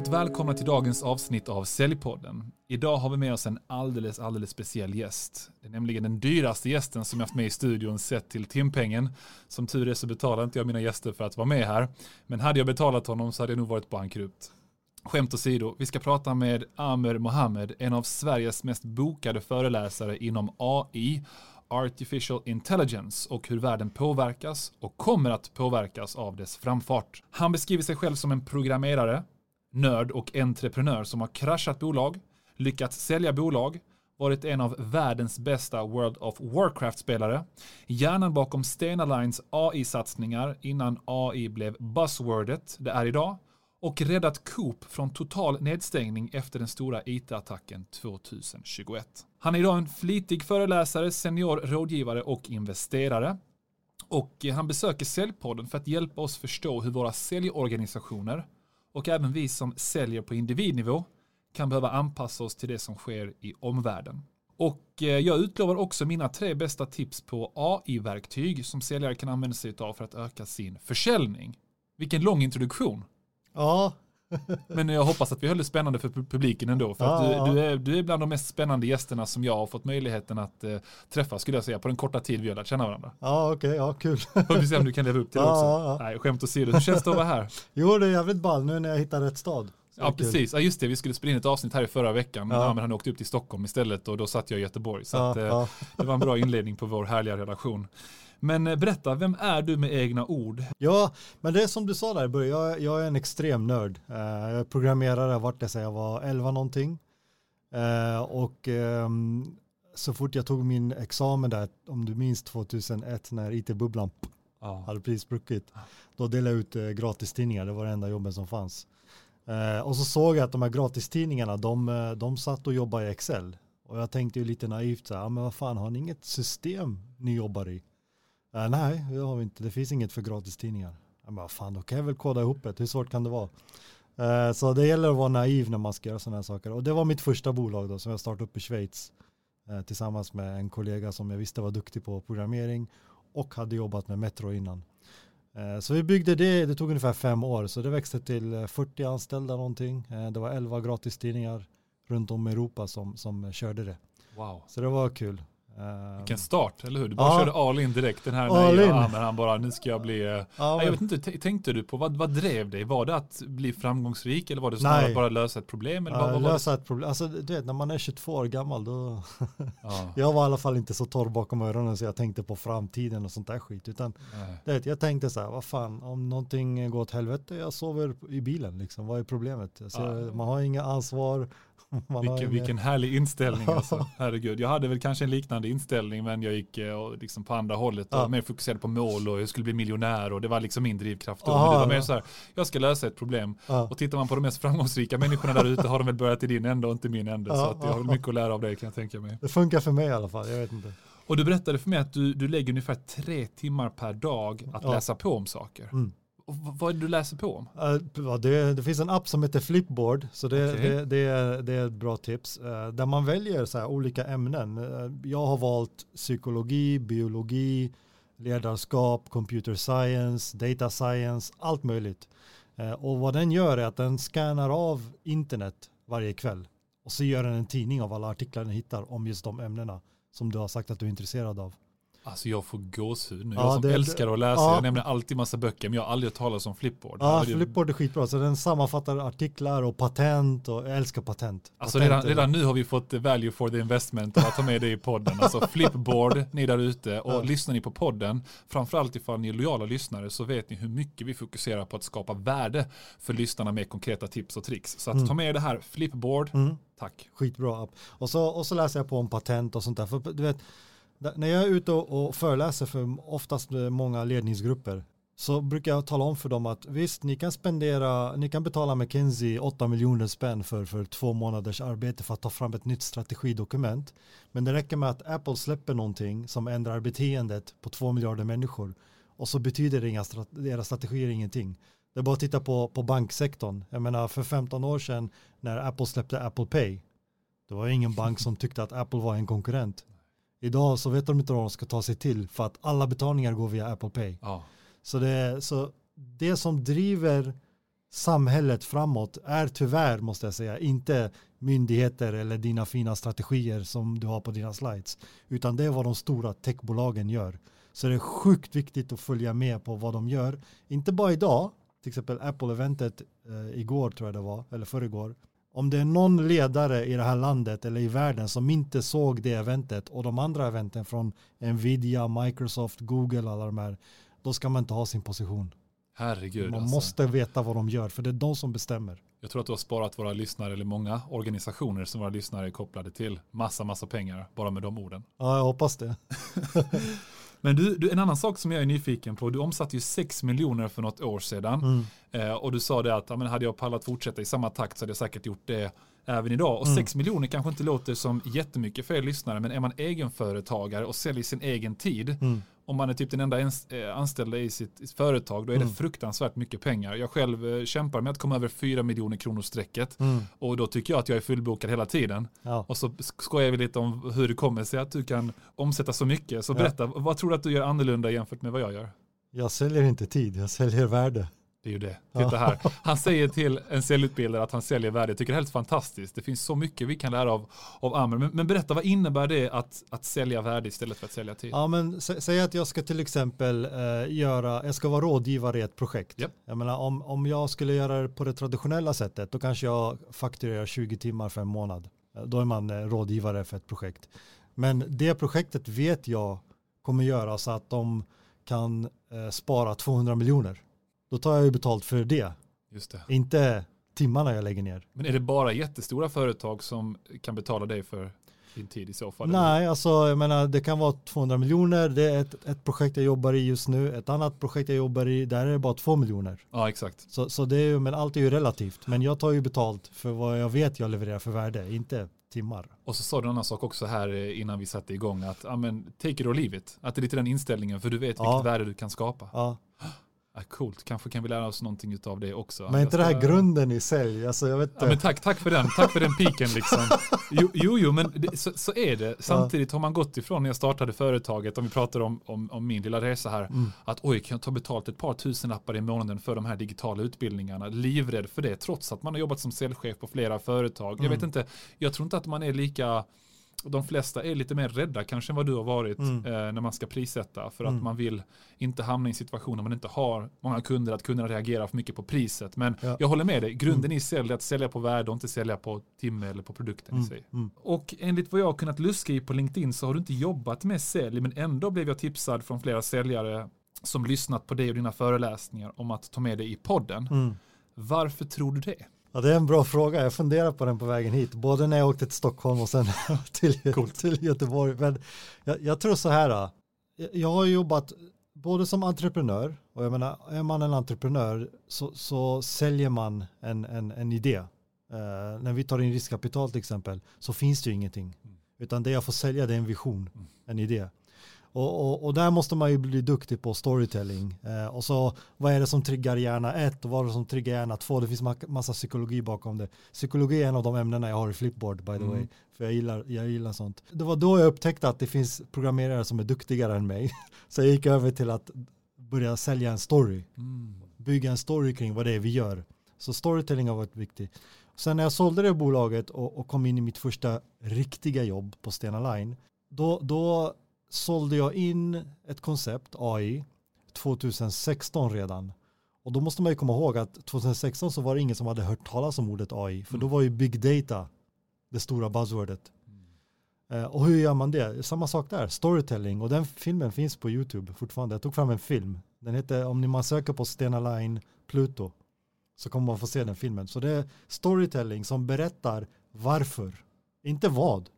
Varmt välkomna till dagens avsnitt av Säljpodden. Idag har vi med oss en alldeles, alldeles speciell gäst. Det är nämligen den dyraste gästen som jag haft med i studion sett till timpengen. Som tur är så betalar inte jag mina gäster för att vara med här. Men hade jag betalat honom så hade jag nog varit bankrupt. Skämt åsido, vi ska prata med Amer Mohammed, en av Sveriges mest bokade föreläsare inom AI, Artificial Intelligence och hur världen påverkas och kommer att påverkas av dess framfart. Han beskriver sig själv som en programmerare, nörd och entreprenör som har kraschat bolag, lyckats sälja bolag, varit en av världens bästa World of Warcraft-spelare, hjärnan bakom Stena Lines AI-satsningar innan AI blev buzzwordet det är idag och räddat Coop från total nedstängning efter den stora IT-attacken 2021. Han är idag en flitig föreläsare, senior rådgivare och investerare. Och han besöker Säljpodden för att hjälpa oss förstå hur våra säljorganisationer och även vi som säljer på individnivå kan behöva anpassa oss till det som sker i omvärlden. Och eh, jag utlovar också mina tre bästa tips på AI-verktyg som säljare kan använda sig av för att öka sin försäljning. Vilken lång introduktion. Ja. Men jag hoppas att vi höll det spännande för publiken ändå. För att du, du, är, du är bland de mest spännande gästerna som jag har fått möjligheten att eh, träffa skulle jag säga på den korta tid vi har lärt känna varandra. Ja okej, okay, ja kul. Får vi se om du kan leva upp till det också. Ja, ja. Nej, skämt åsido. Hur känns det att vara här? Jo det är jävligt ball nu när jag hittar rätt stad. Ja precis, ja, just det, vi skulle spela in ett avsnitt här i förra veckan, men, ja. men han åkte upp till Stockholm istället och då satt jag i Göteborg. Så ja, att, eh, det var en bra inledning på vår härliga relation. Men eh, berätta, vem är du med egna ord? Ja, men det är som du sa där i början, jag, jag är en extrem nörd. Uh, jag programmerare, vart jag säger jag var 11 någonting. Uh, och um, så fort jag tog min examen där, om du minns 2001 när it-bubblan ja. hade precis spruckit, då delade jag ut gratistidningar, det var det enda jobben som fanns. Och så såg jag att de här gratistidningarna, de, de satt och jobbade i Excel. Och jag tänkte ju lite naivt så här, men vad fan, har ni inget system ni jobbar i? Uh, nej, det har vi inte. Det finns inget för gratistidningar. Jag bara, fan, då kan jag väl koda ihop det. Hur svårt kan det vara? Uh, så det gäller att vara naiv när man ska göra sådana här saker. Och det var mitt första bolag då, som jag startade upp i Schweiz. Uh, tillsammans med en kollega som jag visste var duktig på programmering och hade jobbat med Metro innan. Så vi byggde det, det tog ungefär fem år, så det växte till 40 anställda någonting. Det var 11 gratistidningar runt om i Europa som, som körde det. Wow. Så det var kul. Uh, Vilken start, eller hur? Du bara ja. körde all in direkt. Den här all nej. Ja, men han bara, nu ska jag bli... Uh, ja, nej, jag vet inte, tänkte du på, vad, vad drev dig? Var det att bli framgångsrik eller var det snarare nej. bara lösa ett problem? Eller vad, vad lösa ett problem. Alltså du vet, när man är 22 år gammal då... jag var i alla fall inte så torr bakom öronen så jag tänkte på framtiden och sånt där skit. Utan det, jag tänkte så här, vad fan, om någonting går åt helvete, jag sover i bilen liksom. Vad är problemet? Alltså, man har inga ansvar, vilken, vilken härlig inställning alltså. Herregud. Jag hade väl kanske en liknande inställning men jag gick eh, liksom på andra hållet ja. och mer fokuserad på mål och jag skulle bli miljonär och det var liksom min drivkraft. Då. men det var mer så här, jag ska lösa ett problem. Ja. Och tittar man på de mest framgångsrika människorna där ute har de väl börjat i din ände och inte min ände. så att jag har mycket att lära av det kan jag tänka mig. Det funkar för mig i alla fall, jag vet inte. Och du berättade för mig att du, du lägger ungefär tre timmar per dag att läsa på om saker. Mm vad är det du läser på om? Uh, det, det, finns en app som heter Flipboard, så det, okay. det, det, är, det är ett bra tips. Uh, där man väljer så olika ämnen. Uh, jag har valt psykologi, biologi, ledarskap, computer science, data science, allt möjligt. och vad den gör är att den scannar av internet varje kväll. Och så gör den en tidning av alla artiklar den hittar om just de ämnena som du har sagt att du är intresserad av. Alltså jag får gåshud nu. Ja, jag som det, älskar att läsa, ja. jag nämner alltid massa böcker, men jag har aldrig talat om Flipboard. Ja, Flipboard är skitbra. Så den sammanfattar artiklar och patent och jag älskar patent. Alltså redan, redan, nu har vi fått value for the investment att ta med det i podden. Alltså Flipboard, ni där ute och ja. lyssnar ni på podden, framförallt ifall ni är lojala lyssnare så vet ni hur mycket vi fokuserar på att skapa värde för lyssnarna med konkreta tips och tricks. Så att mm. ta med det här, Flipboard, mm. tack. Skitbra app. Och så, och så läser jag på om patent och sånt där. För du vet, när jag är ute och föreläser för oftast eh, många ledningsgrupper så brukar jag tala om för dem att visst, ni kan spendera, ni kan betala McKinsey 8 miljoner spänn för, för två månaders arbete för att ta fram ett nytt strategidokument. Men det räcker med att Apple släpper någonting som ändrar beteendet på två miljarder människor och så betyder det inga, deras strategier ingenting. Det är bara att titta på, på banksektorn. Jag menar för 15 år sedan när Apple släppte Apple Pay, det var ingen bank som tyckte att Apple var en konkurrent. Idag så vet de inte vad de ska ta sig till för att alla betalningar går via Apple Pay. Ja. Så, det, så det som driver samhället framåt är tyvärr, måste jag säga, inte myndigheter eller dina fina strategier som du har på dina slides, utan det är vad de stora techbolagen gör. Så det är sjukt viktigt att följa med på vad de gör, inte bara idag, till exempel Apple-eventet eh, igår tror jag det var, eller förrgår. Om det är någon ledare i det här landet eller i världen som inte såg det eventet och de andra eventen från Nvidia, Microsoft, Google, alla de här, då ska man inte ha sin position. Herregud. Man alltså. måste veta vad de gör, för det är de som bestämmer. Jag tror att du har sparat våra lyssnare, eller många organisationer som våra lyssnare är kopplade till, massa, massa pengar bara med de orden. Ja, jag hoppas det. Men du, du, en annan sak som jag är nyfiken på, du omsatte ju 6 miljoner för något år sedan. Mm. Eh, och du sa det att ja, men hade jag pallat fortsätta i samma takt så hade jag säkert gjort det även idag. Och Mm. 6 miljoner kanske inte låter som jättemycket för er lyssnare, men är man egenföretagare och säljer sin egen tid, Mm. Om man är typ den enda eh, anställda i sitt företag, då är det Mm. fruktansvärt mycket pengar. Jag själv eh, kämpar med att komma över 4 miljoner kronor strecket Mm. och då tycker jag att jag är fullbokad hela tiden. Ja. Och så skojar vi lite om hur det kommer sig att du kan omsätta så mycket. Så Ja. berätta, vad tror du att du gör annorlunda jämfört med vad jag gör? Jag säljer inte tid, jag säljer värde. Det är ju det. Titta här. Han säger till en säljutbildare att han säljer värde. Jag tycker det är helt fantastiskt. Det finns så mycket vi kan lära av, av Amer. Men, men berätta, vad innebär det att, att sälja värde istället för att sälja tid? Ja, men sä- säg att jag ska till exempel eh, göra, jag ska vara rådgivare i ett projekt. Japp. Jag menar, om, om jag skulle göra det på det traditionella sättet, då kanske jag fakturerar 20 timmar för en månad. Eh, Då är man eh, rådgivare för ett projekt. Men det projektet vet jag kommer göra så att de kan eh, spara 200 miljoner. Då tar jag ju betalt för det, Just det. inte timmarna jag lägger ner. Men är det bara jättestora företag som kan betala dig för din tid i så fall? Nej, alltså jag menar det kan vara 200 miljoner, det är ett, ett projekt jag jobbar i just nu, ett annat projekt jag jobbar i, där är det bara 2 miljoner. Ja, exakt. Så, så det är ju, men allt är ju relativt, men jag tar ju betalt för vad jag vet jag levererar för värde, inte timmar. Och så sa du en annan sak också här eh, innan vi satte igång, att ja, men, take it or leave it. Att det är lite den inställningen, för du vet Ja. vilket värde du kan skapa. Ja. Ja, coolt, kanske kan vi lära oss någonting av det också. Men inte Jag det ska- här grunden i sälj? Alltså jag vet Ja, men tack, tack för den, tack för den piken liksom. Jo, jo, jo men det, så, så är det. Samtidigt har man gått ifrån när jag startade företaget, om vi pratar om, om, om min lilla resa här, Mm. att oj, kan jag ta betalt ett par tusen lappar i månaden för de här digitala utbildningarna? Livrädd för det, trots att man har jobbat som säljchef på flera företag. Jag Mm. vet inte, jag tror inte att man är lika de flesta är lite mer rädda kanske än vad du har varit Mm. eh, när man ska prissätta för att Mm. man vill inte hamna i en situation där man inte har många kunder att kunna reagera för mycket på priset. Men Ja. jag håller med dig, grunden i sälj är att sälja på värde och inte sälja på timme eller på produkten i Mm. sig. Mm. Och enligt vad jag har kunnat luska i på LinkedIn så har du inte jobbat med sälj men ändå blev jag tipsad från flera säljare som lyssnat på dig och dina föreläsningar om att ta med dig i podden. Mm. Varför tror du det? Ja, det är en bra fråga. Jag funderar på den på vägen hit. Både när jag åkte till Stockholm och sen till, till Göteborg. Men jag, jag tror så här. Jag har jobbat både som entreprenör och jag menar, är man en entreprenör så, så säljer man en, en, en idé. Eh, när vi tar in riskkapital till exempel så finns det ju ingenting. Mm. Utan det jag får sälja det är en vision, Mm. en idé. Och, och, och där måste man ju bli duktig på storytelling. Eh, och så vad är det som triggar hjärna ett och vad är det som triggar hjärna två? Det finns ma- massa psykologi bakom det. Psykologi är en av de ämnena jag har i Flipboard by the Mm. way. För jag gillar, jag gillar sånt. Det var då jag upptäckte att det finns programmerare som är duktigare än mig. Så jag gick över till att börja sälja en story. Mm. Bygga en story kring vad det är vi gör. Så storytelling har varit viktigt. Sen när jag sålde det bolaget och, och kom in i mitt första riktiga jobb på Stena Line, då, då sålde jag in ett koncept, AI, 2016 redan. Och då måste man ju komma ihåg att 2016 så var det ingen som hade hört talas om ordet AI, för då var ju big data det stora buzzwordet. Eh, och hur gör man det? Samma sak där, storytelling. Och den filmen finns på YouTube fortfarande. Jag tog fram en film. Den heter, om ni man söker på Stena Line Pluto, så kommer man få se den filmen. Så det är storytelling som berättar varför, inte vad.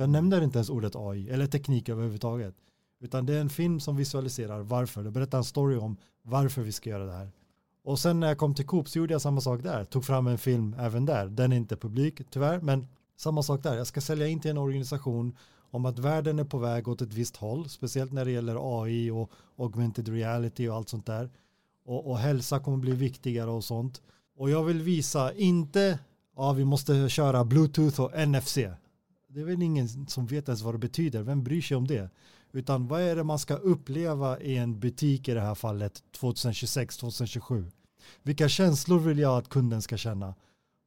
Jag nämner inte ens ordet AI eller teknik överhuvudtaget. Utan det är en film som visualiserar varför. Det berättar en story om varför vi ska göra det här. Och sen när jag kom till Coop så gjorde jag samma sak där. Tog fram en film även där. Den är inte publik tyvärr, men samma sak där. Jag ska sälja in till en organisation om att världen är på väg åt ett visst håll, speciellt när det gäller AI och augmented reality och allt sånt där. Och, och hälsa kommer bli viktigare och sånt. Och jag vill visa, inte, ja vi måste köra bluetooth och NFC. Det är väl ingen som vet ens vad det betyder, vem bryr sig om det? Utan vad är det man ska uppleva i en butik i det här fallet 2026-2027? Vilka känslor vill jag att kunden ska känna?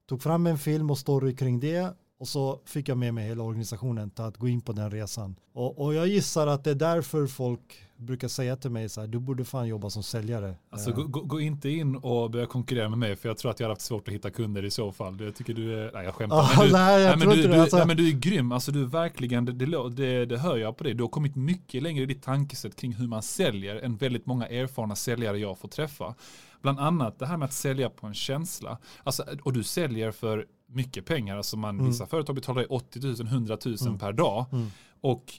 Tog fram en film och story kring det och så fick jag med mig hela organisationen till att gå in på den resan. Och, och jag gissar att det är därför folk brukar säga till mig så här, du borde fan jobba som säljare. Alltså gå, gå, gå, inte in och börja konkurrera med mig för jag tror att jag har haft svårt att hitta kunder i så fall. Jag tycker du är, nej jag skämtar. Ah, men, du, nej, jag nej, men, du, du, alltså. nej, men du är grym, alltså du är verkligen, det, det, det hör jag på dig. Du har kommit mycket längre i ditt tankesätt kring hur man säljer än väldigt många erfarna säljare jag får träffa. Bland annat det här med att sälja på en känsla. Alltså, och du säljer för mycket pengar. Alltså man, mm. Vissa företag betalar 80 000, 100 000 mm. per dag. Mm. Och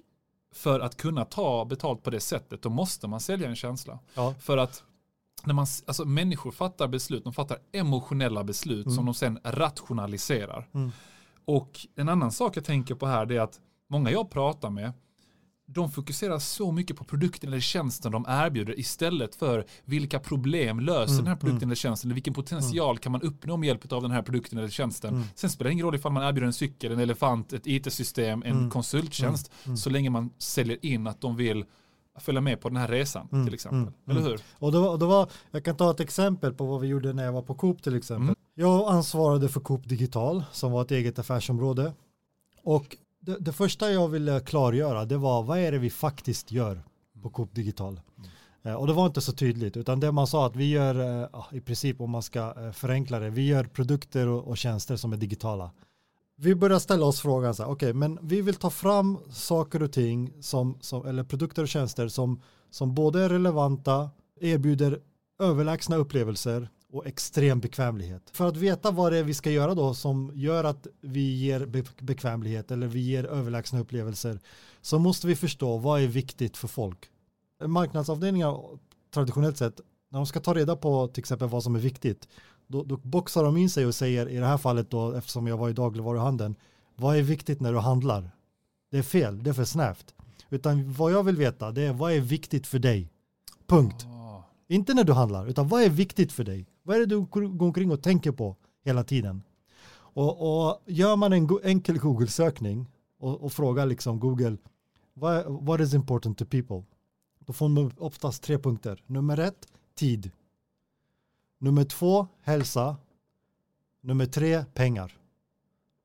för att kunna ta betalt på det sättet då måste man sälja en känsla. Ja. För att när man, alltså människor fattar beslut, de fattar emotionella beslut som mm. de sen rationaliserar. Mm. Och en annan sak jag tänker på här är att många jag pratar med de fokuserar så mycket på produkten eller tjänsten de erbjuder istället för vilka problem löser mm, den här produkten mm. eller tjänsten eller vilken potential mm. kan man uppnå med hjälp av den här produkten eller tjänsten. Mm. Sen spelar det ingen roll ifall man erbjuder en cykel, en elefant, ett it-system, en mm. konsulttjänst mm, så länge man säljer in att de vill följa med på den här resan till exempel. Eller hur? Och då, och då var, jag kan ta ett exempel på vad vi gjorde när jag var på Coop till exempel. Jag ansvarade för Coop Digital som var ett eget affärsområde. Och det, det, första jag ville klargöra det var vad är det vi faktiskt gör på Coop Digital. Mm. Eh, och det var inte så tydligt utan det man sa att vi gör eh, i princip om man ska eh, förenkla det, vi gör produkter och, och tjänster som är digitala. Vi börjar ställa oss frågan okej okay, men vi vill ta fram saker och ting som, som, eller produkter och tjänster som, som både är relevanta, erbjuder överlägsna upplevelser och extrem bekvämlighet. För att veta vad det är vi ska göra då som gör att vi ger bekvämlighet eller vi ger överlägsna upplevelser så måste vi förstå vad är viktigt för folk. Marknadsavdelningar traditionellt sett när de ska ta reda på till exempel vad som är viktigt då, då boxar de in sig och säger i det här fallet då eftersom jag var i dagligvaruhandeln vad är viktigt när du handlar? Det är fel, det är för snävt. Utan vad jag vill veta det är vad är viktigt för dig? Punkt. Inte när du handlar, utan vad är viktigt för dig? Vad är det du går omkring och tänker på hela tiden? Och, och gör man en enkel Google-sökning och, och, frågar liksom Google what, what is important to people? Då får man oftast tre punkter. Nummer ett, tid. Nummer två, hälsa. Nummer tre, pengar.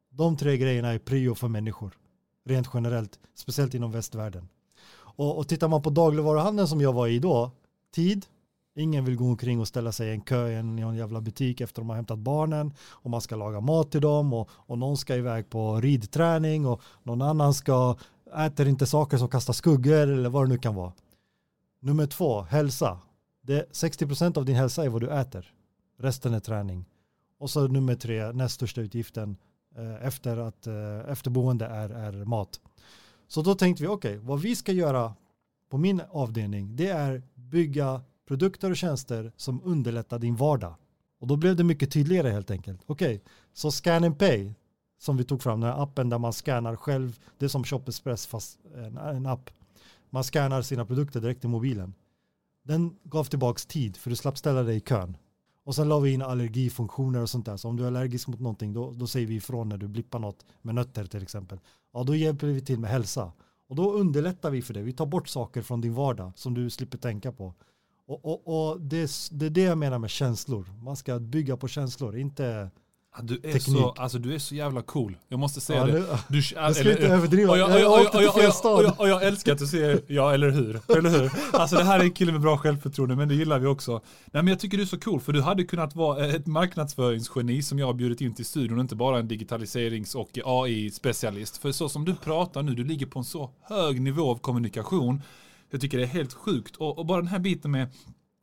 De tre grejerna är prio för människor. Rent generellt, speciellt inom västvärlden. Och, och tittar man på dagligvaruhandeln som jag var i då, tid, Ingen vill gå omkring och ställa sig i en kö i en, jävla butik efter de har hämtat barnen och man ska laga mat till dem och, och någon ska iväg på ridträning och någon annan ska äter inte saker som kastar skuggor eller vad det nu kan vara. Nummer två, hälsa. Det, 60% av din hälsa är vad du äter. Resten är träning. Och så nummer tre, näst största utgiften eh, efter, att, eh, efterboende är, är mat. Så då tänkte vi, okej, okay, vad vi ska göra på min avdelning, det är bygga produkter och tjänster som underlättar din vardag. Och då blev det mycket tydligare helt enkelt. Okej, okay, så Scan and Pay som vi tog fram, den här appen där man scannar själv, det är som Shop Express fast en, en app. Man scannar sina produkter direkt i mobilen. Den gav tillbaks tid för du slapp ställa dig i kön. Och sen la vi in allergifunktioner och sånt där. Så om du är allergisk mot någonting då, då säger vi ifrån när du blippar något med nötter till exempel. Ja, då hjälper vi till med hälsa. Och då underlättar vi för dig. Vi tar bort saker från din vardag som du slipper tänka på. Och, och, och det, det, är det jag menar med känslor. Man ska bygga på känslor, inte du är, teknik. så, alltså, du är så jävla cool. Jag måste säga ja, det. Du, jag ska inte överdriva. Och jag, och jag, jag, jag, och jag, och jag, och jag älskar att du säger ja, eller hur? Eller hur? Alltså det här är en kille med bra självförtroende, men det gillar vi också. Nej, men jag tycker du är så cool, för du hade kunnat vara ett marknadsföringsgeni som jag har bjudit in till studion, inte bara en digitaliserings och AI-specialist. För så som du pratar nu, du ligger på en så hög nivå av kommunikation. Jag tycker det är helt sjukt. Och, och bara den här biten med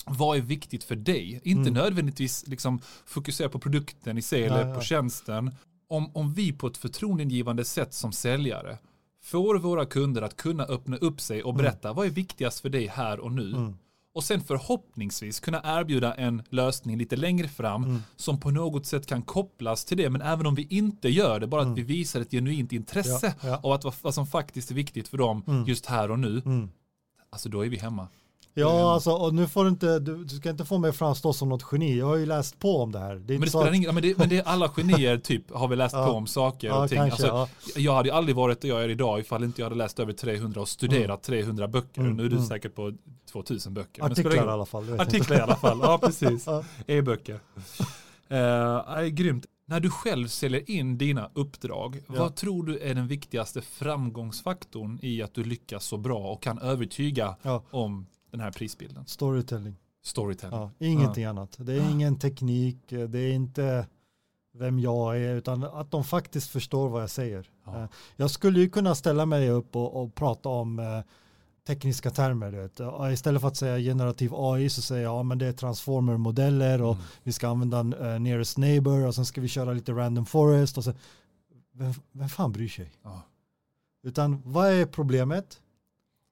vad är viktigt för dig? Inte mm. nödvändigtvis liksom fokusera på produkten i sig eller ja, ja. på tjänsten. Om, om vi på ett förtroendeingivande sätt som säljare får våra kunder att kunna öppna upp sig och mm. berätta mm. vad är viktigast för dig här och nu. Mm. Och sen förhoppningsvis kunna erbjuda en lösning lite längre fram mm. som på något sätt kan kopplas till det. Men även om vi inte gör det, bara att mm. vi visar ett genuint intresse ja, av att vad, vad, som faktiskt är viktigt för dem just här och nu. Alltså då är vi hemma. Ja, alltså, och nu får du inte, du, du ska inte få mig framstå som något geni. Jag har ju läst på om det här. Det men det spelar ingen men, det, men det är alla genier typ har vi läst Ja. på om saker Ja, och ting. kanske, Alltså, Jag hade ju aldrig varit där jag är idag ifall inte jag hade läst över 300 och studerat 300 böcker. Mm, Nu är du mm. säkert på 2000 böcker. Artiklar spelar i ingen- alla fall. det Artiklar i alla fall, ja precis. Ja. E-böcker. Uh, grymt. När du själv säljer in dina uppdrag, Ja. vad tror du är den viktigaste framgångsfaktorn i att du lyckas så bra och kan övertyga Ja. om den här prisbilden? Storytelling. Storytelling. Ja, ingenting annat. Det är ingen teknik, det är inte vem jag är, utan att de faktiskt förstår vad jag säger. Eh, Jag skulle ju kunna ställa mig upp och, och prata om eh, tekniska termer. Du vet. Istället för att säga generativ AI så säger jag ja, men det är transformer-modeller och Mm. vi ska använda uh, nearest neighbor och sen ska vi köra lite random forest. Och sen, vem, vem fan bryr sig? Ja. Utan vad är problemet?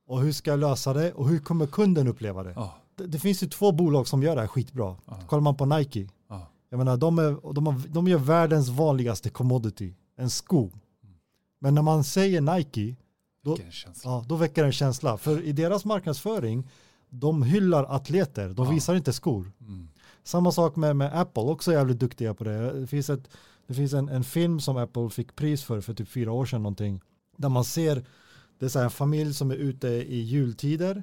Och hur ska jag lösa det? Och hur kommer kunden uppleva det? Ja. Det, det finns ju två bolag som gör det här skitbra. Ja. Kollar man på Nike, Ja. jag menar de, är, de, har, de gör världens vanligaste commodity, en sko. Men när man säger Nike, Då- ja, då väcker det en känsla. För i deras marknadsföring, de hyllar atleter, de Ja. visar inte skor. Mm. Samma sak med, med Apple, också jävligt duktiga på det. Det finns, ett, det finns en, en film som Apple fick pris för för typ fyra år sedan någonting. Där man ser, det är så här en familj som är ute i jultider.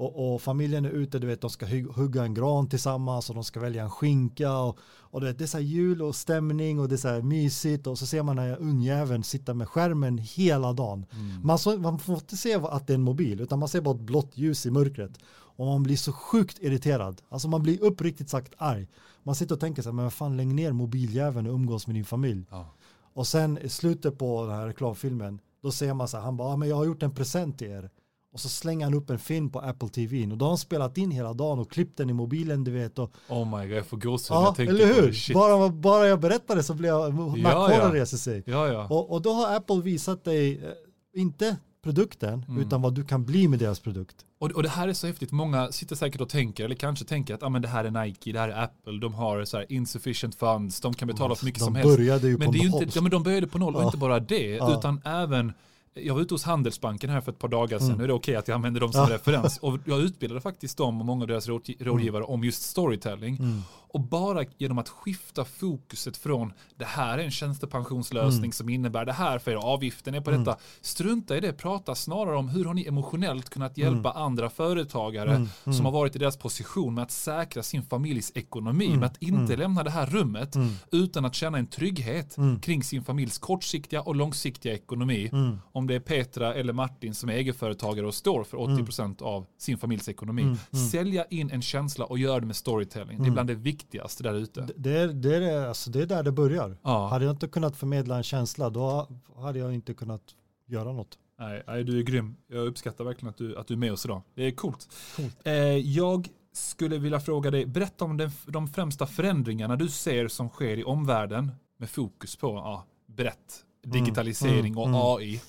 Och, och familjen är ute, du vet, de ska hugg, hugga en gran tillsammans och de ska välja en skinka. Och, och vet, det är så här jul och stämning och det är så här mysigt. Och så ser man den här ungjäveln sitta med skärmen hela dagen. Mm. Man, så, man får inte se att det är en mobil, utan man ser bara ett blått ljus i mörkret. Och man blir så sjukt irriterad. Alltså man blir uppriktigt sagt arg. Man sitter och tänker så här, men fan lägg ner mobiljäveln och umgås med din familj. Ja. Och sen i slutet på den här reklamfilmen, då ser man så här, han bara, ah, men jag har gjort en present till er. Och så slänger han upp en film på Apple TV. Och då har han spelat in hela dagen och klippt den i mobilen, du vet. Och, Oh my god, jag får gåshud ja, jag tänker eller på det. hur? Shit. Bara, bara jag berättade så blir jag, nackhåren ja. reser sig. Ja, ja. Och, och då har Apple visat dig, eh, inte produkten, Mm. utan vad du kan bli med deras produkt. Och, och det här är så häftigt. Många sitter säkert och tänker, eller kanske tänker att ah, men det här är Nike, det här är Apple, de har så här insufficient funds, de kan betala för mycket de som helst. började ju Men, på det noll. inte, ja, men de började på noll och Ja. inte bara det, Ja. utan även jag var ute hos Handelsbanken här för ett par dagar sedan. Mm. Nu är det okej att jag använder dem som Ja. referens. Och jag utbildade faktiskt dem och många av deras rådgi- rådgivare om just storytelling. Mm. Och bara genom att skifta fokuset från det här är en tjänstepensionslösning Mm. som innebär det här för er, avgiften är på detta. Strunta i det, prata snarare om hur har ni emotionellt kunnat hjälpa andra företagare Mm. Mm. som har varit i deras position med att säkra sin familjs ekonomi, Mm. med att inte Mm. lämna det här rummet Mm. utan att känna en trygghet Mm. kring sin familjs kortsiktiga och långsiktiga ekonomi. Mm. Om det är Petra eller Martin som är egenföretagare och står för 80% av sin familjs ekonomi. Mm. Mm. Sälja in en känsla och gör det med storytelling. Det är Mm. bland det viktigaste där ute. Det, det, är, det, är, alltså, det är där det börjar. Ja. Hade jag inte kunnat förmedla en känsla, då hade jag inte kunnat göra något. Nej, nej, du är grym. Jag uppskattar verkligen att du, att du är med oss idag. Det är coolt. Coolt. Eh, jag skulle vilja fråga dig, berätta om den, de främsta förändringarna du ser som sker i omvärlden med fokus på ja, brett, digitalisering mm, och mm. AI.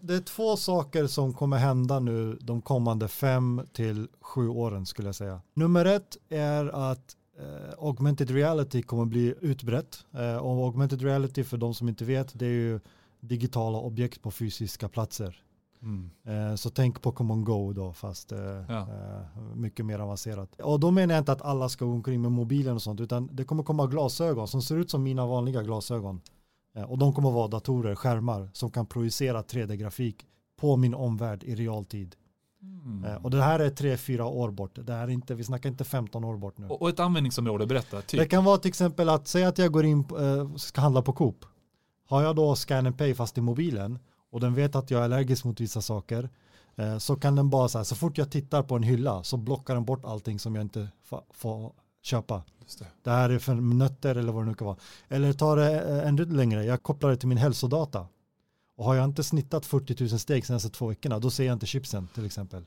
Det är två saker som kommer hända nu de kommande fem till sju åren skulle jag säga. Nummer ett är att eh, augmented reality kommer bli utbrett. Eh, och augmented reality för de som inte vet, det är ju digitala objekt på fysiska platser. Mm. Eh, Så tänk Pokémon Go då, fast eh, Ja. eh, mycket mer avancerat. Och då menar jag inte att alla ska gå omkring med mobilen och sånt, utan det kommer komma glasögon som ser ut som mina vanliga glasögon. Eh, Och de kommer vara datorer, skärmar, som kan projicera 3D-grafik på min omvärld i realtid. Mm. Eh, Och det här är 3-4 år bort. Det här är inte, vi snackar inte 15 år bort nu. Och, och ett användningsområde, berätta. Typ. Det kan vara till exempel att säga att jag går in eh, ska handla på Coop. Har jag då scan and pay fast i mobilen och den vet att jag är allergisk mot vissa saker eh, så kan den bara så här, så fort jag tittar på en hylla så blockar den bort allting som jag inte får köpa. Det. Det här är för nötter eller vad det nu kan vara. Eller ta det ännu längre, jag kopplar det till min hälsodata. Och har jag inte snittat 40 000 steg senaste två veckorna, då ser jag inte chipsen till exempel.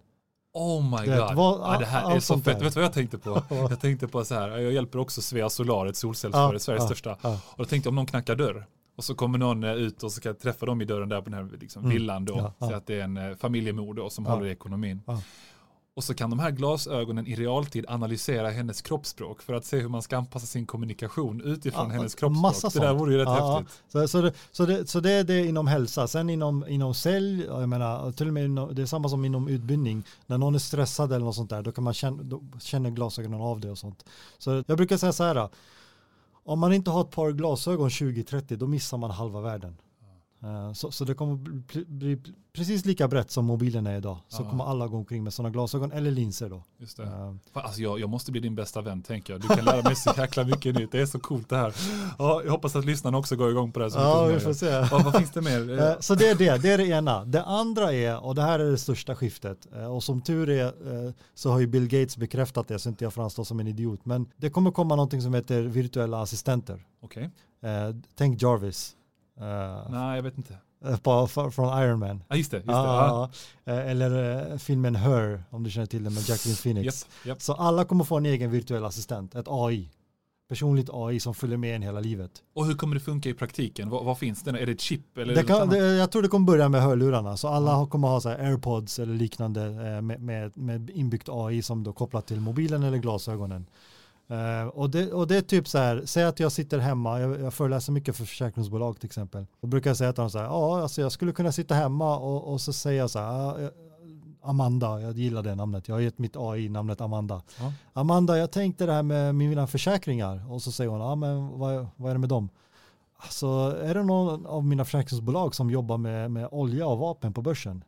Oh my Du vet, god. vad- ja, det här är så fett. där. Vet du vad jag tänkte på? Jag tänkte på så här, jag hjälper också Svea Solar, ett solcellsföretag, Ja, Sveriges ja, största. Och då tänkte jag om någon knackar dörr och så kommer någon eh, ut och så kan jag träffa dem i dörren där på den här liksom, Mm. villan då. Ja. Så att det är en eh, familjemor då som håller i ekonomin. Och så kan de här glasögonen i realtid analysera hennes kroppsspråk för att se hur man ska anpassa sin kommunikation utifrån Ja, hennes kroppsspråk. massa det där vore ju rätt Ja, häftigt. Så, så, det, så, det, så det är det inom hälsa. Sen inom, inom sälj, jag menar, till och med inom, det är samma som inom utbildning. När någon är stressad eller något sånt där, då kan man känna, då känner glasögonen av det och sånt. Så jag brukar säga så här, om man inte har ett par glasögon 2030, då missar man halva världen. Eh, Så, så det kommer bli, bli precis lika brett som mobilen är idag. Så Ja. kommer alla gå omkring med sådana glasögon eller linser då. Just det. Fan, Alltså jag, jag måste bli din bästa vän tänker jag. Du kan lära mig så jäkla mycket nytt. Det är så coolt det här. Ja, jag hoppas att lyssnarna också går igång på det här. så Ja, vi får se. Vad, vad finns det mer? Eh, Så det är det, det är det ena. Det andra är, och det här är det största skiftet, och som tur är så har ju Bill Gates bekräftat det så inte jag framstår som en idiot, men det kommer komma någonting som heter virtuella assistenter. Okej. Eh, Tänk Jarvis. Eh, Nej, jag vet inte. eh, på, för- från Iron Man. Ja, just det. Just det. Ja, eh, eller filmen Her, om du känner till den med Jacqueline Phoenix. Japp, japp. Så alla kommer få en egen virtuell assistent, ett AI. Personligt AI som följer med en hela livet. Och hur kommer det funka i praktiken? Vad, vad finns det? Är det ett chip? Eller Det kan, det, jag tror det kommer börja med hörlurarna. Så alla har- kommer ha så airpods eller liknande med, med, med inbyggt AI som då kopplat till mobilen eller glasögonen. Eh, och, det, och det är typ så här, säg att jag sitter hemma, jag, jag föreläser mycket för försäkringsbolag till exempel. Då brukar jag säga till dem så här, ja alltså jag skulle kunna sitta hemma och, och så säger jag så här, "Ja, eh, Amanda, jag gillar det namnet, jag har gett mitt AI namnet Amanda. Ja. Amanda, jag tänkte det här med mina försäkringar. Och så säger hon, ja men vad, vad är det med dem? Alltså är det någon av mina försäkringsbolag som jobbar med, med olja och vapen på börsen?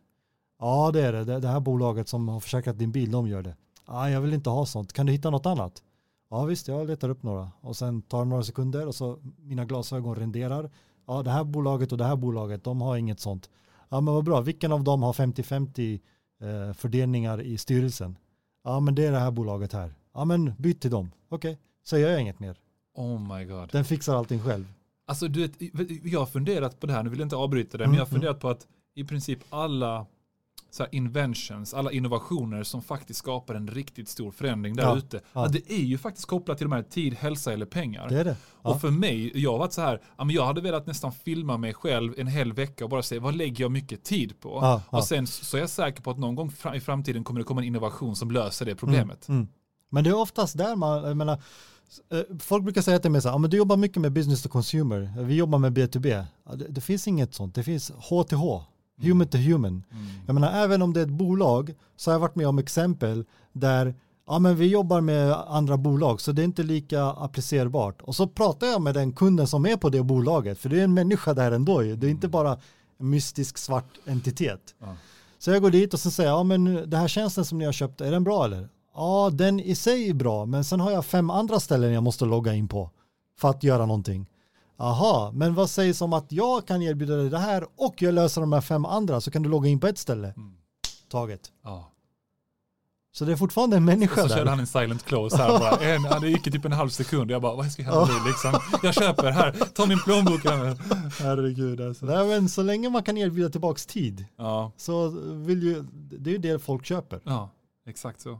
Ja det är det, det, det här bolaget som har försäkrat din bil, de gör det. Ja, jag vill inte ha sånt, kan du hitta något annat? Ja visst, jag letar upp några. Och sen tar det några sekunder och så mina glasögon renderar. Ja, det här bolaget och det här bolaget, de har inget sånt. Ja, men vad bra, vilken av dem har 50-50 eh, fördelningar i styrelsen? Ja, men det är det här bolaget här. Ja, men byt till dem. Okej, så gör jag inget mer. Oh my god. Den fixar allting själv. Alltså du vet, jag har funderat på det här, nu vill jag inte avbryta det, men Mm, jag har funderat på att i princip alla så här inventions, alla innovationer som faktiskt skapar en riktigt stor förändring där ute, ja. ja. det är ju faktiskt kopplat till de här tid, hälsa eller pengar. Det är det. Ja. Och för mig, jag har varit så här, jag hade velat nästan filma mig själv en hel vecka och bara säga vad lägger jag mycket tid på? Och sen så är jag säker på att någon gång i framtiden kommer det komma en innovation som löser det problemet. Mm, mm. Men det är oftast där man, jag menar, eh, folk brukar säga till mig så här, men du jobbar mycket med business to consumer, vi jobbar med B2B. Ja, det, det finns inget sånt, det finns H-till-H, human to human. Mm. Jag menar, även om det är ett bolag så har jag varit med om exempel där ja, men vi jobbar med andra bolag så det är inte lika applicerbart. Och så pratar jag med den kunden som är på det bolaget, för det är en människa där ändå. Det är inte bara en mystisk svart entitet. Ja. Så jag går dit och så säger jag, ja men det här tjänsten som ni har köpt, är den bra eller? Ja, den i sig är bra, men sen har jag fem andra ställen jag måste logga in på för att göra någonting. Aha, men vad sägs om att jag kan erbjuda dig det här och jag löser de här fem andra så kan du logga in på ett ställe. Mm. Taget. Ja. Så det är fortfarande en människa Så körde där. han en silent close här bara. En, ja, det gick typ en halv sekund. Jag bara, vad ska hända nu liksom? Jag köper, här, ta min plånbok. Herregud alltså. Nej, men så länge man kan erbjuda tillbaks tid Ja, så vill ju, det är ju det folk köper. ja, exakt så.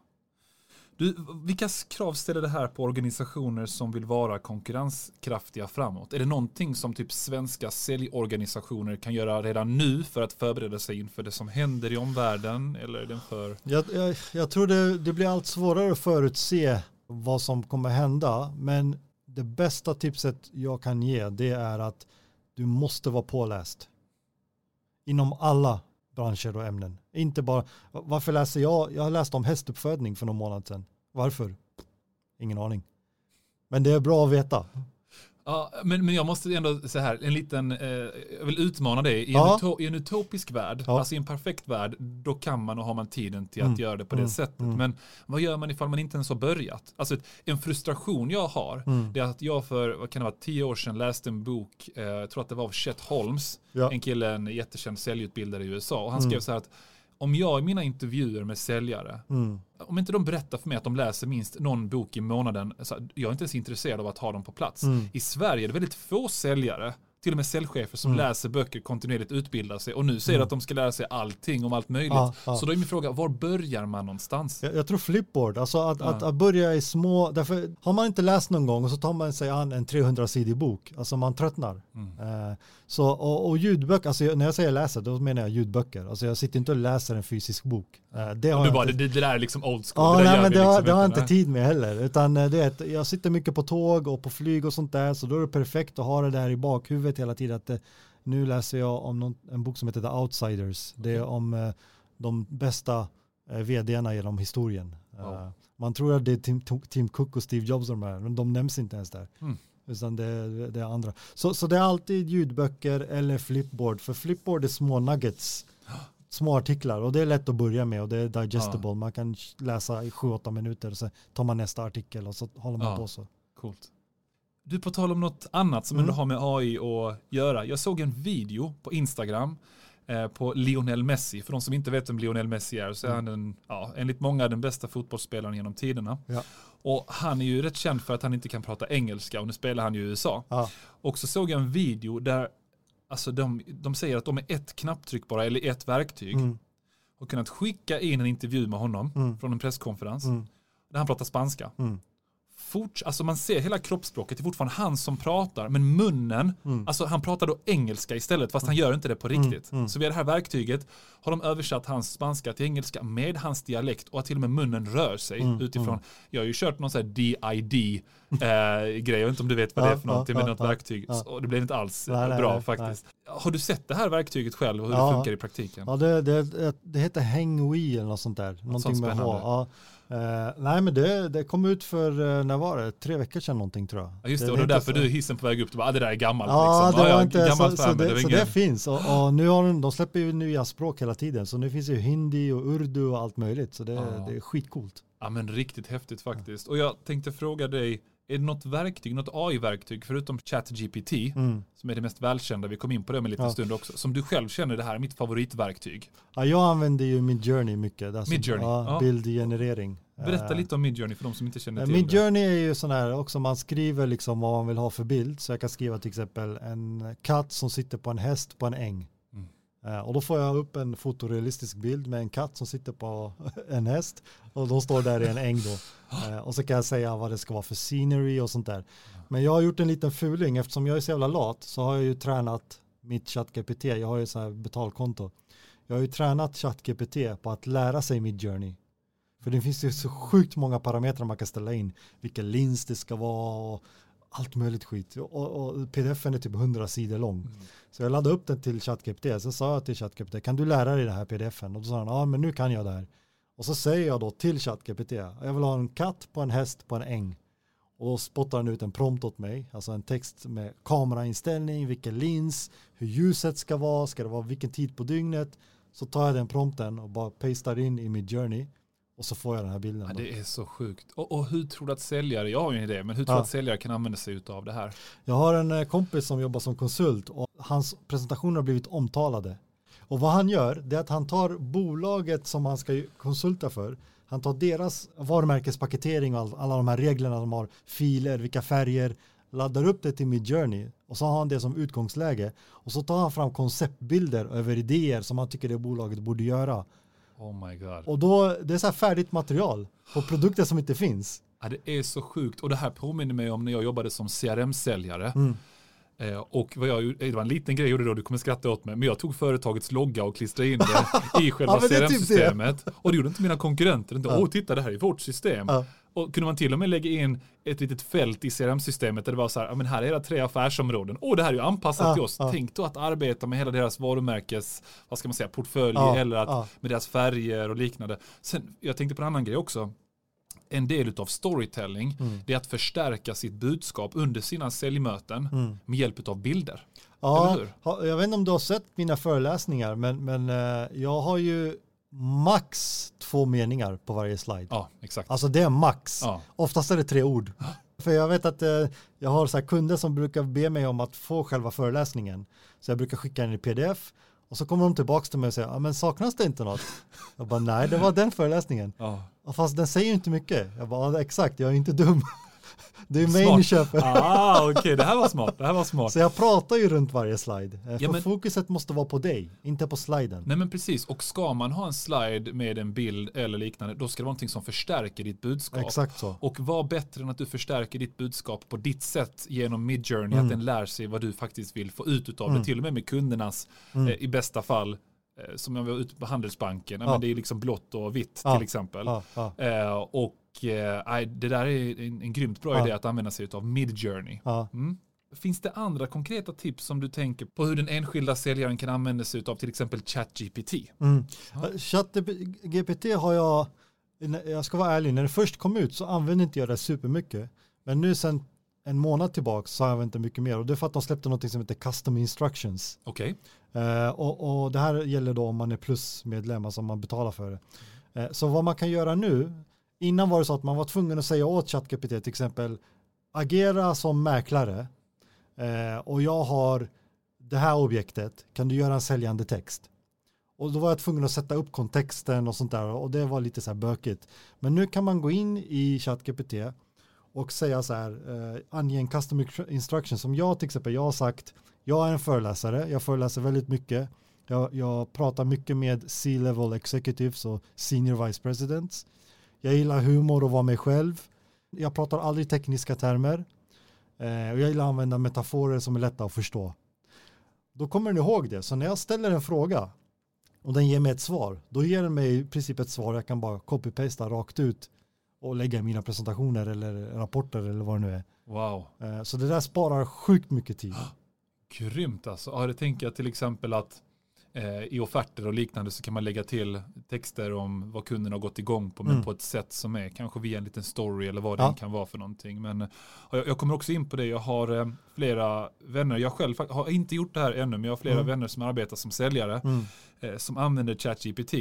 Du, vilka krav ställer det här på organisationer som vill vara konkurrenskraftiga framåt? Är det någonting som typ svenska säljorganisationer kan göra redan nu för att förbereda sig inför det som händer i omvärlden? Eller är för... Jag, jag, jag tror det, det blir allt svårare att förutse vad som kommer hända, men det bästa tipset jag kan ge det är att du måste vara påläst. Inom alla branscher och ämnen. Inte bara, varför läser jag? Jag har läst om hästuppfödning för någon månad sedan. Varför? Ingen aning. Men det är bra att veta. Ja, men, men jag måste ändå säga här, en liten, eh, jag vill utmana dig. I, Ja. en, I en utopisk värld, Ja. alltså i en perfekt värld, då kan man och har man tiden till att Mm, göra det på mm, det sättet. mm. Men vad gör man ifall man inte ens har börjat? Alltså en frustration jag har, Mm. det är att jag för, vad kan det vara, tio år sedan läste en bok, eh, jag tror att det var av Chet Holmes, Ja. en kille, en jättekänd säljutbildare i USA. Och han Mm. skrev så här att om jag i mina intervjuer med säljare, Mm. om inte de berättar för mig att de läser minst någon bok i månaden, så jag är inte ens intresserad av att ha dem på plats. Mm. I Sverige är det väldigt få säljare till och med säljchefer som Mm. läser böcker kontinuerligt utbildar sig och nu säger Mm. att de ska lära sig allting om allt möjligt. Ja, ja. Så då är min fråga, var börjar man någonstans? Jag, jag tror flipboard, alltså att, Ja. att, att börja i små, därför har man inte läst någon gång och så tar man sig an en 300-sidig bok, alltså man tröttnar. Mm. Eh, så, och, och ljudböcker, alltså när jag säger läsa då menar jag ljudböcker, alltså jag sitter inte och läser en fysisk bok. Eh, det har du bara, det, inte, det där är liksom old school. ja, det nej, men det, har, liksom det har jag inte tid med heller, utan eh, det jag sitter mycket på tåg och på flyg och sånt där, så då är det perfekt att ha det där i bakhuvudet hela tiden, att eh, nu läser jag om någon, en bok som heter The Outsiders, det är om eh, de bästa eh, vdarna genom historien. Wow. Man tror att det är Tim, Tim Cook och Steve Jobs som är men de nämns inte ens där. Mm. Utan det, det är andra. Så, så det är alltid ljudböcker eller flipboard. För flipboard är små nuggets, små artiklar och det är lätt att börja med och det är digestible. Man kan läsa i 7-8 minuter och så tar man nästa artikel och så håller man Ja. på så. Coolt. Du, på tal om något annat som Mm. ändå har med AI att göra. Jag såg en video på Instagram eh, på Lionel Messi. För de som inte vet vem Lionel Messi är så är han den, ja, enligt många den bästa fotbollsspelaren genom tiderna. Ja. Och han är ju rätt känd för att han inte kan prata engelska och nu spelar han ju i USA. Ja. Och så såg jag en video där alltså de, de säger att de är ett knapptryck bara, eller ett verktyg, Mm, och kunnat skicka in en intervju med honom Mm. från en presskonferens mm, där han pratar spanska. mm, Fort, alltså man ser hela kroppsspråket, det är fortfarande han som pratar, men munnen, mm. alltså han pratar då engelska istället, fast han gör inte det på Mm, riktigt. mm. Så via det här verktyget har de översatt hans spanska till engelska med hans dialekt och att till och med munnen rör sig Mm, utifrån. mm. Jag har ju kört någon sån här DID eh, jag vet inte om du vet vad det är för någonting, ja, något verktyg. Så det blev inte alls Nej, nej, bra nej, faktiskt. Har du sett det här verktyget själv och hur Ja. det funkar i praktiken? Ja, det, det, det heter Hangwee eller något sånt där. Någonting med H. Ja. Eh, nej men det, det kom ut för, eh, när var det? Tre veckor sedan någonting tror jag. Ja, just det, och det heter därför så- du hissen på väg upp, du bara, ah, det där är gammalt Ja, liksom. det Ja, var ja, inte, gammalt så, så, det, var så ingen- det finns. Och, och nu har de, de släpper ju nya språk hela tiden. Så nu finns ju hindi och urdu och allt möjligt. Så det, Ja. det är skitcoolt. Ja men riktigt häftigt faktiskt. Och jag tänkte fråga dig, är det något verktyg, något AI-verktyg förutom ChatGPT, Mm. som är det mest välkända, vi kom in på det om en liten Ja. stund också, som du själv känner det här är mitt favoritverktyg? Ja, jag använder ju Midjourney mycket. Alltså, Midjourney, Ja. Bildgenerering. Berätta Eh, lite om Midjourney för de som inte känner till Midjourney är ju sån här också, man skriver liksom vad man vill ha för bild. Så jag kan skriva till exempel en katt som sitter på en häst på en äng. Eh, och då får jag upp en fotorealistisk bild med en katt som sitter på en häst och de står där i en äng då. Eh, och så kan jag säga vad det ska vara för scenery och sånt där. Men jag har gjort en liten fuling eftersom jag är så jävla lat så har jag ju tränat mitt ChatGPT. Jag har ju så här betalkonto. Jag har ju tränat ChatGPT på att lära sig mitt Journey. För det finns ju så sjukt många parametrar man kan ställa in. Vilken lins det ska vara och allt möjligt skit. Och, och pdf-en är typ 100 sidor lång. Mm. Så jag laddade upp den till ChatGPT. Så sa jag till ChatGPT, kan du lära dig det här pdf-en? Och då sa han, ja men nu kan jag det här. Och så säger jag då till ChatGPT, jag vill ha en katt på en häst på en äng. Och då spottar den ut en prompt åt mig, alltså en text med kamerainställning, vilken lins, hur ljuset ska vara, ska det vara vilken tid på dygnet. Så tar jag den prompten och bara pastar in i mitt journey och så får jag den här bilden. Ja, det är så sjukt. Och, och hur tror du att säljare, jag har ju en idé, men hur tror du Ja. att säljare kan använda sig av det här? Jag har en eh, kompis som jobbar som konsult och hans presentationer har blivit omtalade. Och vad han gör, det är att han tar bolaget som han ska konsulta för, han tar deras varumärkespaketering och all, alla de här reglerna de har, filer, vilka färger, laddar upp det till Midjourney och så har han det som utgångsläge och så tar han fram konceptbilder över idéer som han tycker det bolaget borde göra. Oh my god. Och då, det är så här färdigt material på produkter som inte finns. Ja, det är så sjukt. Och det här påminner mig om när jag jobbade som CRM-säljare. Mm. Eh, och vad jag, gjorde- det var en liten grej jag gjorde då, du kommer skratta åt mig, men jag tog företagets logga och klistrade in det i själva Ja, är typ CRM-systemet. och det gjorde inte mina konkurrenter. Inte, Ja. Åh, titta det här är vårt system. Ja. Och kunde man till och med lägga in ett litet fält i CRM-systemet där det var så här, ja men här är era tre affärsområden. Åh, det här är ju anpassat Ja, till oss. ja. Tänk då att arbeta med hela deras varumärkes, vad ska man säga, portfölj Ja, eller att, med deras färger och liknande. Sen, jag tänkte på en annan grej också. En del av storytelling, Mm. det är att förstärka sitt budskap under sina säljmöten Mm. med hjälp av bilder. Ja, jag vet inte om du har sett mina föreläsningar, men, men eh, jag har ju max två meningar på varje slide. Ja, exakt. Alltså det är max. Ja. Oftast är det tre ord. För jag vet att eh, jag har så kunder som brukar be mig om att få själva föreläsningen. Så jag brukar skicka den i pdf och så kommer de tillbaka till mig och säger, ja men saknas det inte något? Jag bara, nej det var den föreläsningen. Ja. Fast den säger inte mycket. Jag bara, exakt, jag är inte dum. Det är mig ni köper. Ah, okej, okay. det här var smart. Det här var smart. Så jag pratar ju runt varje slide. Eh, Ja, För men- fokuset måste vara på dig, inte på sliden. Nej men precis, och ska man ha en slide med en bild eller liknande, då ska det vara någonting som förstärker ditt budskap. Exakt så. Och vad bättre än att du förstärker ditt budskap på ditt sätt genom Midjourney, Mm. att den lär sig vad du faktiskt vill få ut av det, Mm. till och med med kundernas, Mm. eh, i bästa fall, eh, som jag var ute på Handelsbanken, ja. Men det är liksom blått och vitt Ja. till exempel. Ja, Eh, och eh, nej, det där är en, en grymt bra Ja. idé att använda sig av Midjourney. ja. Mm. Finns det andra konkreta tips som du tänker på hur den enskilda säljaren kan använda sig av till exempel ChatGPT? Mm. Ja. ChatGPT har jag, jag ska vara ärlig, när det först kom ut så använde inte jag det supermycket. Men nu sen en månad tillbaka så har jag använt det mycket mer och det är för att de släppte något som heter custom instructions. Okej, Eh, och, och det här gäller då om man är plusmedlem, alltså om man betalar för det. Eh, så vad man kan göra nu, innan var det så att man var tvungen att säga åt ChatGPT till exempel, agera som mäklare eh, och jag har det här objektet, kan du göra en säljande text? Och då var jag tvungen att sätta upp kontexten och sånt där och det var lite så här bökigt. Men nu kan man gå in i ChatGPT och säga så här, eh, ange en custom instruction som jag till exempel, jag har sagt, jag är en föreläsare, jag föreläser väldigt mycket, jag, jag pratar mycket med C-level executives och senior vice presidents. Jag gillar humor och vara mig själv. Jag pratar aldrig tekniska termer. Eh, och jag gillar att använda metaforer som är lätta att förstå. Då kommer ni ihåg det, så när jag ställer en fråga och den ger mig ett svar, då ger den mig i princip ett svar jag kan bara copy-pasta rakt ut och lägga i mina presentationer eller rapporter eller vad det nu är. wow. Eh, Så det där sparar sjukt mycket tid. Grymt alltså. Ja, det tänker jag till exempel att i offerter och liknande så kan man lägga till texter om vad kunden har gått igång på, men Mm. på ett sätt som är kanske via en liten story eller vad Ja. det kan vara för någonting. Men ja, jag, jag kommer också in på det, jag har eh, flera vänner, jag själv har inte gjort det här ännu, men jag har flera Mm. vänner som arbetar som säljare Mm. eh, som använder ChatGPT.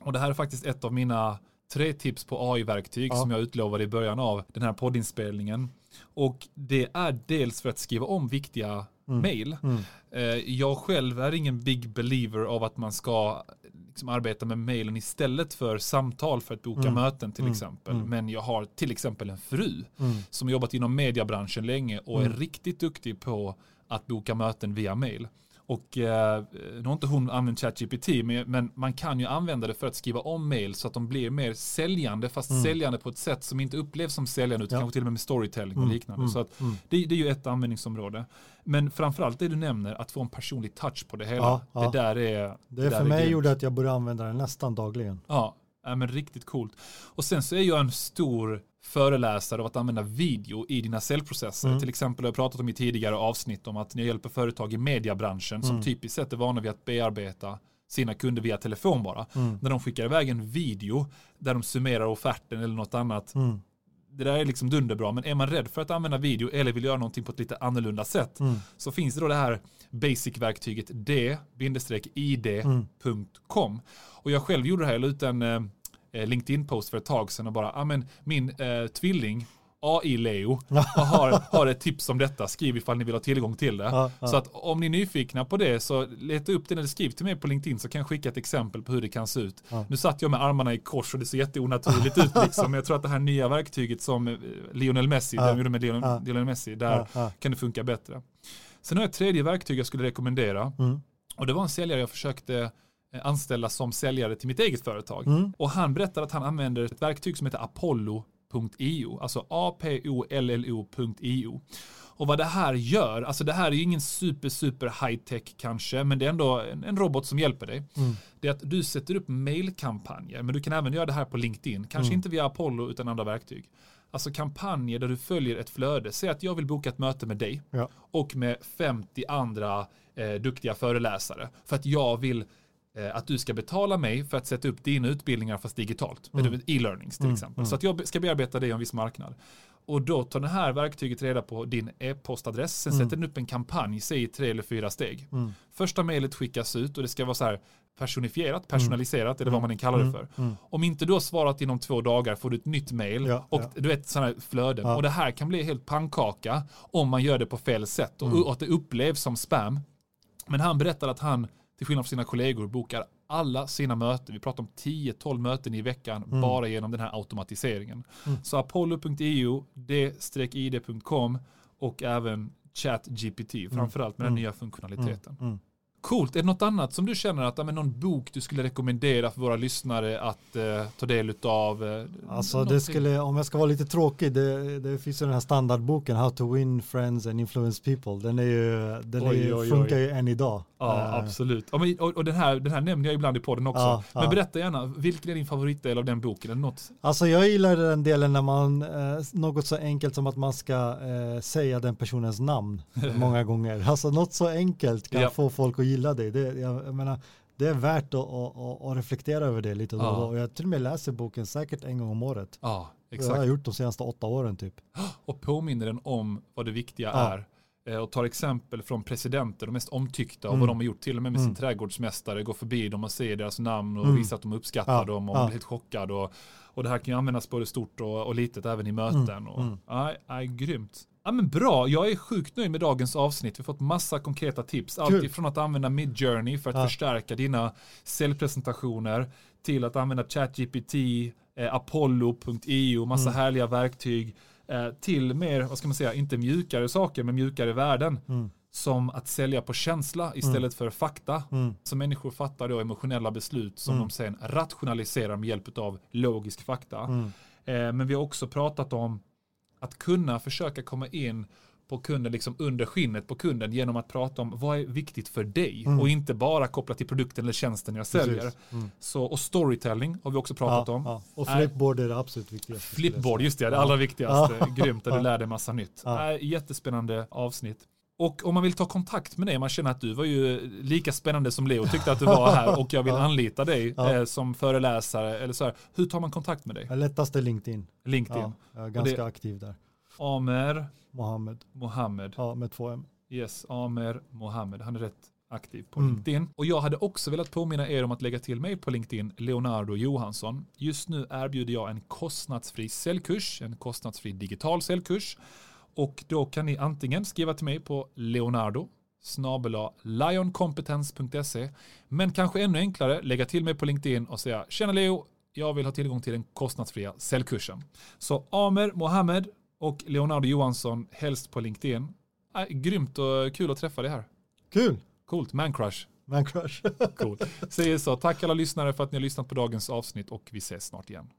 Och det här är faktiskt ett av mina tre tips på AI-verktyg Ja. som jag utlovade i början av den här poddinspelningen. Och det är dels för att skriva om viktiga Mm. mail. Mm. Eh, Jag själv är ingen big believer av att man ska liksom arbeta med mailen istället för samtal för att boka Mm. möten till Mm. exempel. Mm. Men jag har till exempel en fru Mm. som har jobbat inom mediebranschen länge och är riktigt duktig på att boka möten via mail. Och eh, nu har inte hon använt ChatGPT, men, men man kan ju använda det för att skriva om mail så att de blir mer säljande, fast Mm. säljande på ett sätt som inte upplevs som säljande, utan Ja. kanske till och med med storytelling och Mm. liknande. Mm. Så att Mm. det, det är ju ett användningsområde. Men framförallt det du nämner, att få en personlig touch på det hela. Ja, ja. Det där är... Det, där för är mig grymt. gjorde att jag började använda den nästan dagligen. Ja, ja, men riktigt coolt. Och sen så är jag en stor föreläsare av att använda video i dina säljprocesser. Mm. Till exempel har jag pratat om i tidigare avsnitt om att jag hjälper företag i mediebranschen som Mm. typiskt sett är vana vid att bearbeta sina kunder via telefon bara. Mm. När de skickar iväg en video där de summerar offerten eller något annat. Mm. Det där är liksom dunderbra, men är man rädd för att använda video eller vill göra någonting på ett lite annorlunda sätt Mm. så finns det då det här basic-verktyget d-id.com. Och jag själv gjorde det här, jag la ut en eh, LinkedIn-post för ett tag sedan och bara, ja men min eh, tvilling, AI-Leo, har, har ett tips om detta, skriv ifall ni vill ha tillgång till det. Ja, ja. Så att om ni är nyfikna på det så leta upp det eller skriv till mig på LinkedIn så kan jag skicka ett exempel på hur det kan se ut. Ja. Nu satt jag med armarna i kors och det ser jätteonaturligt ut liksom. Men jag tror att det här nya verktyget som eh, Lionel Messi, Ja. de gjorde med Lionel. Lionel Messi, där kan det funka bättre. Sen har jag ett tredje verktyg jag skulle rekommendera. Mm. Och det var en säljare jag försökte eh, anställa som säljare till mitt eget företag. Mm. Och han berättade att han använder ett verktyg som heter Apollo.io, alltså A-P-O-L-L-O.io. Och vad det här gör, alltså det här är ju ingen super, super high tech kanske, men det är ändå en, en robot som hjälper dig. Mm. Det är att du sätter upp mailkampanjer, men du kan även göra det här på LinkedIn, kanske Mm. inte via Apollo utan andra verktyg. Alltså kampanjer där du följer ett flöde. Säg att jag vill boka ett möte med dig Ja. och med 50 andra eh, duktiga föreläsare. För att jag vill att du ska betala mig för att sätta upp dina utbildningar fast digitalt. Mm. E-learnings till Mm, exempel. mm. Så att jag ska bearbeta dig i en viss marknad. Och då tar det här verktyget reda på din e-postadress. Sen Mm. sätter den upp en kampanj, säg i tre eller fyra steg. Mm. Första mejlet skickas ut och det ska vara så här personifierat, personaliserat eller vad man än kallar det Mm. för. Mm. Om inte du har svarat inom två dagar får du ett nytt mejl Ja, och ja. du vet sådana här flöden. Ja. Och det här kan bli helt pannkaka om man gör det på fel sätt och, Mm. och att det upplevs som spam. Men han berättade att han till skillnad från sina kollegor, bokar alla sina möten. Vi pratar om 10-12 möten i veckan Mm. bara genom den här automatiseringen. Mm. Så apollo.io, d-id.com och även ChatGPT, framförallt med den Mm. nya funktionaliteten. Coolt. Är det något annat som du känner att, men någon bok du skulle rekommendera för våra lyssnare att eh, ta del av? Eh, Alltså någonting? det skulle, om jag ska vara lite tråkig, det, det finns ju den här standardboken How to win friends and influence people. Den, är ju, den är, Oj, ju- oj, oj. funkar ju än idag. Ja, Eh, absolut. Men, och, och den, här, den här nämner jag ibland i podden också. Ja, men ja. berätta gärna, vilken är din favoritdel av den boken? Eller något? Alltså jag gillar den delen när man, eh, något så enkelt som att man ska eh, säga den personens namn många gånger. Alltså något så enkelt kan Ja. få folk att gilla dig. Det, jag, jag menar, det är värt att, att, att, reflektera över det lite då Ja. Och jag till och med läser boken säkert en gång om året. Ja, Det har exakt. jag gjort de senaste åtta åren typ. Och påminner den om vad det viktiga Ja. är. Eh, Och tar exempel från presidenter, de mest omtyckta och Mm. vad de har gjort. Till och med med Mm. sin trädgårdsmästare, går förbi dem och ser deras namn och Mm. visar att de uppskattar Ja, dem och ja. blir helt chockad. Och, och det här kan ju användas både stort och, och litet även i möten. Mm, Och, mm. ja, ja, grymt. Ja, men bra, jag är sjukt nöjd med dagens avsnitt. Vi har fått massa konkreta tips. Allt ifrån att använda Midjourney för att Ja. förstärka dina säljpresentationer till att använda ChatGPT, eh, Apollo.io, massa Mm. härliga verktyg eh, till mer, vad ska man säga, inte mjukare saker, men mjukare värden. Mm. Som att sälja på känsla istället för fakta. Mm. Så människor fattar då emotionella beslut som Mm. de sen rationaliserar med hjälp av logisk fakta. Mm. Eh, men vi har också pratat om att kunna försöka komma in på kunden, liksom under skinnet på kunden genom att prata om vad är viktigt för dig Mm. och inte bara kopplat till produkten eller tjänsten jag säljer. Mm. Så, och storytelling har vi också pratat Ja, om. ja. Och flipboard är det absolut viktigaste. Flipboard, just det, det allra viktigaste. Ja. Grymt, där du lär dig massa nytt. Ja. Nej, jättespännande avsnitt. Och om man vill ta kontakt med dig, man känner att du var ju lika spännande som Leo tyckte att du var här och jag vill anlita dig Ja. eh, som föreläsare eller så här. Hur tar man kontakt med dig? Ja, Lättast är LinkedIn. LinkedIn. Ja, jag är ganska aktiv där. Amer Mohammed. Mohammed. Ja, med två M. Yes, Amer Mohammed. Han är rätt aktiv på Mm. LinkedIn. Och jag hade också velat påminna er om att lägga till mig på LinkedIn, Leonardo Johansson. Just nu erbjuder jag en kostnadsfri säljkurs, en kostnadsfri digital säljkurs. Och då kan ni antingen skriva till mig på leonardo lioncompetence.se men kanske ännu enklare lägga till mig på LinkedIn och säga tjena Leo, jag vill ha tillgång till den kostnadsfria säljkursen. Så Amer Mohammed och Leonardo Johansson helst på LinkedIn. Äh, grymt och kul att träffa dig här. Kul! Coolt, man crush. Man crush. Cool. Säger så. Tack alla lyssnare för att ni har lyssnat på dagens avsnitt och vi ses snart igen.